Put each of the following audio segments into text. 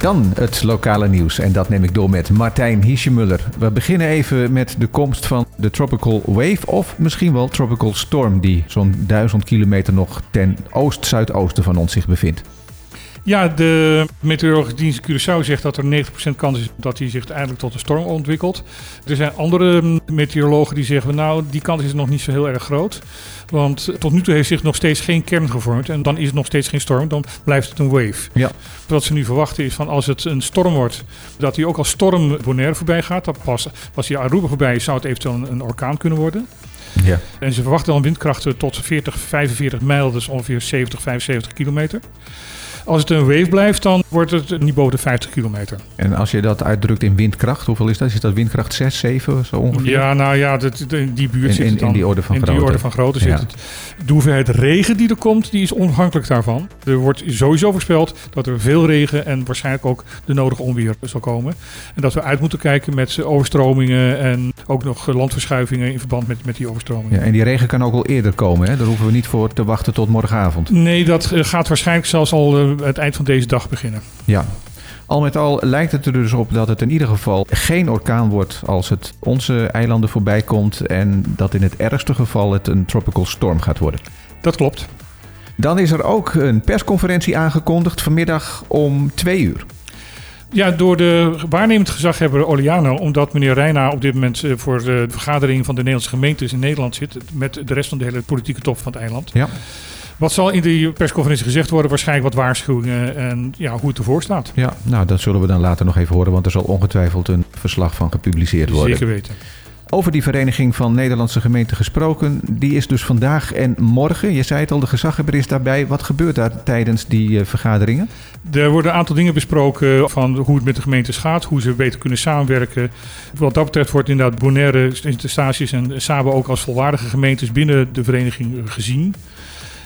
Dan het lokale nieuws en dat neem ik door met Martijn Hiesjemuller. We beginnen even met de komst van de Tropical Wave of misschien wel Tropical Storm die zo'n duizend kilometer nog ten oost-zuidoosten van ons zich bevindt. Ja, de meteorologische dienst Curaçao zegt dat er 90% kans is dat hij zich uiteindelijk tot een storm ontwikkelt. Er zijn andere meteorologen die zeggen, nou, die kans is nog niet zo heel erg groot. Want tot nu toe heeft zich nog steeds geen kern gevormd en dan is het nog steeds geen storm, dan blijft het een wave. Ja. Wat ze nu verwachten is van als het een storm wordt, dat hij ook als storm Bonaire voorbij gaat. Dat pas als hij Aruba voorbij is, zou het eventueel een, een orkaan kunnen worden. Ja. En ze verwachten dan windkrachten tot 40, 45 mijl, dus ongeveer 70, 75 kilometer. Als het een wave blijft, dan wordt het niet boven de 50 kilometer. En als je dat uitdrukt in windkracht, hoeveel is dat? Is dat windkracht 6, 7 zo ongeveer? Ja, nou ja, dat, in die buurt In- zit in- het dan. in die orde van in die grootte. orde van grootte zit Ja. het. De hoeveelheid regen die er komt, die is onafhankelijk daarvan. Er wordt sowieso voorspeld dat er veel regen en waarschijnlijk ook de nodige onweer zal komen. En dat we uit moeten kijken met overstromingen en ook nog landverschuivingen in verband met, met die overstromingen. Ja, en die regen kan ook al eerder komen, hè? Daar hoeven we niet voor te wachten tot morgenavond. Nee, dat eh, gaat waarschijnlijk zelfs al eh, het eind van deze dag beginnen. Ja. Al met al lijkt het er dus op dat het in ieder geval geen orkaan wordt als het onze eilanden voorbij komt. En dat in het ergste geval het een tropical storm gaat worden. Dat klopt. Dan is er ook een persconferentie aangekondigd vanmiddag om twee uur. Ja, door de waarnemend gezaghebber Oliano, omdat meneer Reina op dit moment eh, voor de vergadering van de Nederlandse gemeentes in Nederland zit, met de rest van de hele politieke top van het eiland. Ja. Wat zal in die persconferentie gezegd worden? Waarschijnlijk wat waarschuwingen en ja, hoe het ervoor staat. Ja, nou dat zullen we dan later nog even horen, want er zal ongetwijfeld een verslag van gepubliceerd worden. Zeker weten. Over die Vereniging van Nederlandse Gemeenten gesproken, die is dus vandaag en morgen. Je zei het al, de gezaghebber is daarbij. Wat gebeurt daar tijdens die eh, vergaderingen? Er worden een aantal dingen besproken van hoe het met de gemeentes gaat, hoe ze beter kunnen samenwerken. Wat dat betreft wordt inderdaad Bonaire, Sint-Eustatius en Saba ook als volwaardige gemeentes binnen de vereniging eh, gezien.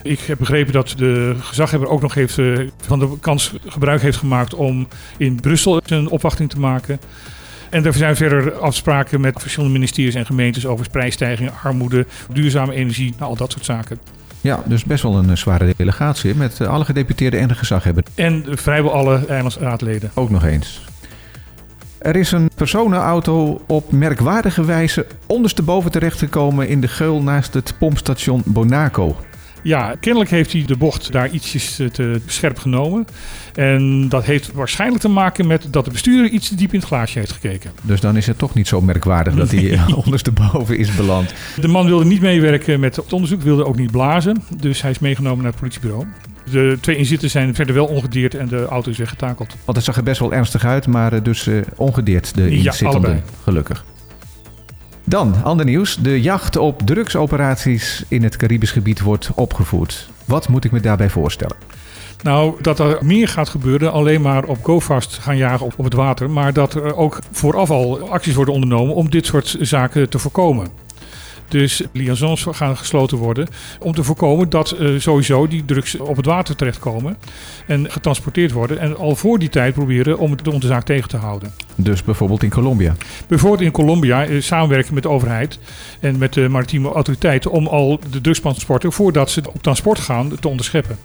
Ik heb begrepen dat de gezaghebber ook nog heeft, eh, van de kans gebruik heeft gemaakt om in Brussel een opwachting te maken. En er zijn verder afspraken met verschillende ministeries en gemeentes over prijsstijgingen, armoede, duurzame energie, nou, al dat soort zaken. Ja, dus best wel een eh, zware delegatie met eh, alle gedeputeerden en de gezaghebber. En vrijwel alle eilandsraadleden. Ook nog eens. Er is een personenauto op merkwaardige wijze ondersteboven terechtgekomen in de geul naast het pompstation Bonaco. Ja, kennelijk heeft hij de bocht daar ietsjes eh, te scherp genomen. En dat heeft waarschijnlijk te maken met dat de bestuurder iets te diep in het glaasje heeft gekeken. Dus dan is het toch niet zo merkwaardig dat hij eh, ondersteboven is beland. De man wilde niet meewerken met het onderzoek, wilde ook niet blazen. Dus hij is meegenomen naar het politiebureau. De twee inzitters zijn verder wel ongedeerd en de auto is weggetakeld. Want het zag er best wel ernstig uit, maar eh, dus ongedeerd de Ja, inzittenden. allebei. Gelukkig. Dan, ander nieuws. De jacht op drugsoperaties in het Caribisch gebied wordt opgevoerd. Wat moet ik me daarbij voorstellen? Nou, dat er meer gaat gebeuren, alleen maar op GoFast gaan jagen op, op het water. Maar dat er ook vooraf al acties worden ondernomen om dit soort zaken te voorkomen. Dus liaisons gaan gesloten worden om te voorkomen dat eh, sowieso die drugs op het water terechtkomen en getransporteerd worden. En al voor die tijd proberen om de onderzaak tegen te houden. Dus bijvoorbeeld in Colombia. Bijvoorbeeld in Colombia eh, samenwerken met de overheid en met de maritieme autoriteiten om al de drugstransporten voordat ze op transport gaan te onderscheppen.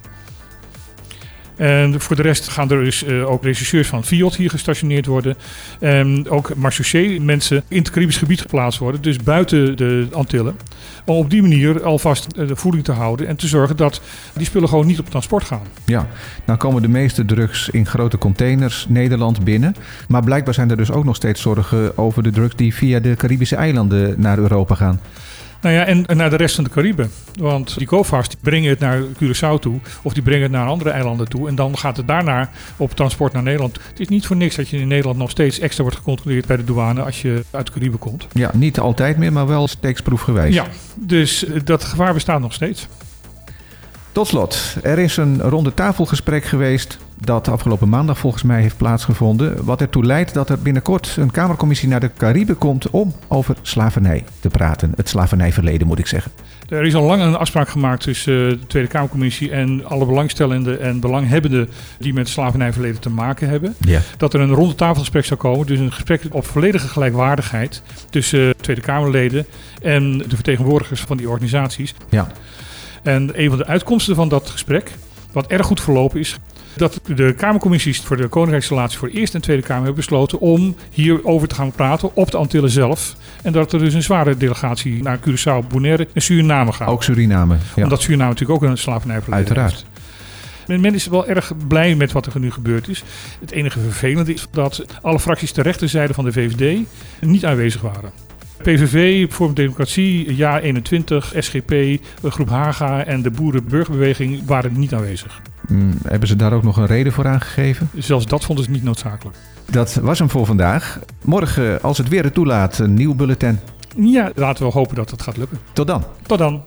En voor de rest gaan er dus eh, ook rechercheurs van Fiat hier gestationeerd worden. En ook marechaussee mensen in het Caribisch gebied geplaatst worden, dus buiten de Antillen. Om op die manier alvast eh, de voeding te houden en te zorgen dat die spullen gewoon niet op transport gaan. Ja, nou komen de meeste drugs in grote containers Nederland binnen. Maar blijkbaar zijn er dus ook nog steeds zorgen over de drugs die via de Caribische eilanden naar Europa gaan. Nou ja, en en naar de rest van de Cariben. Want die GoFast die brengen het naar Curaçao toe. Of die brengen het naar andere eilanden toe. En dan gaat het daarna op transport naar Nederland. Het is niet voor niks dat je in Nederland nog steeds extra wordt gecontroleerd bij de douane als je uit de Cariben komt. Ja, niet altijd meer, maar wel steeksproefgewijs. Ja, dus eh, dat gevaar bestaat nog steeds. Tot slot, er is een ronde tafelgesprek geweest dat afgelopen maandag volgens mij heeft plaatsgevonden. Wat ertoe leidt dat er binnenkort een Kamercommissie naar de Cariben komt om over slavernij te praten. Het slavernijverleden moet ik zeggen. Er is al lang een afspraak gemaakt tussen eh, de Tweede Kamercommissie en alle belangstellenden en belanghebbenden die met slavernijverleden te maken hebben. Ja. dat er een ronde tafelgesprek zou komen. Dus een gesprek op volledige gelijkwaardigheid tussen eh, Tweede Kamerleden en de vertegenwoordigers van die organisaties. Ja. En een van de uitkomsten van dat gesprek Wat erg goed verlopen is, dat de Kamercommissies voor de Koninkrijksrelaties voor de Eerste en Tweede Kamer hebben besloten om hierover te gaan praten op de Antillen zelf. En dat er dus een zware delegatie naar Curaçao, Bonaire en Suriname gaat. Ook Suriname. Ja. Omdat Suriname natuurlijk ook een slavernijverleden Uiteraard. heeft. Men is wel erg blij met wat er nu gebeurd is. Het enige vervelende is dat alle fracties ter rechterzijde van de VVD niet aanwezig waren. PVV, Vorm voor Democratie, Ja 21, SGP, Groep Haga en de Boerenburgerbeweging waren niet aanwezig. Mm, hebben ze daar ook nog een reden voor aangegeven? Zelfs dat vonden ze niet noodzakelijk. Dat was hem voor vandaag. Morgen, als het weer het toelaat, een nieuw bulletin. Ja, laten we hopen dat het gaat lukken. Tot dan. Tot dan.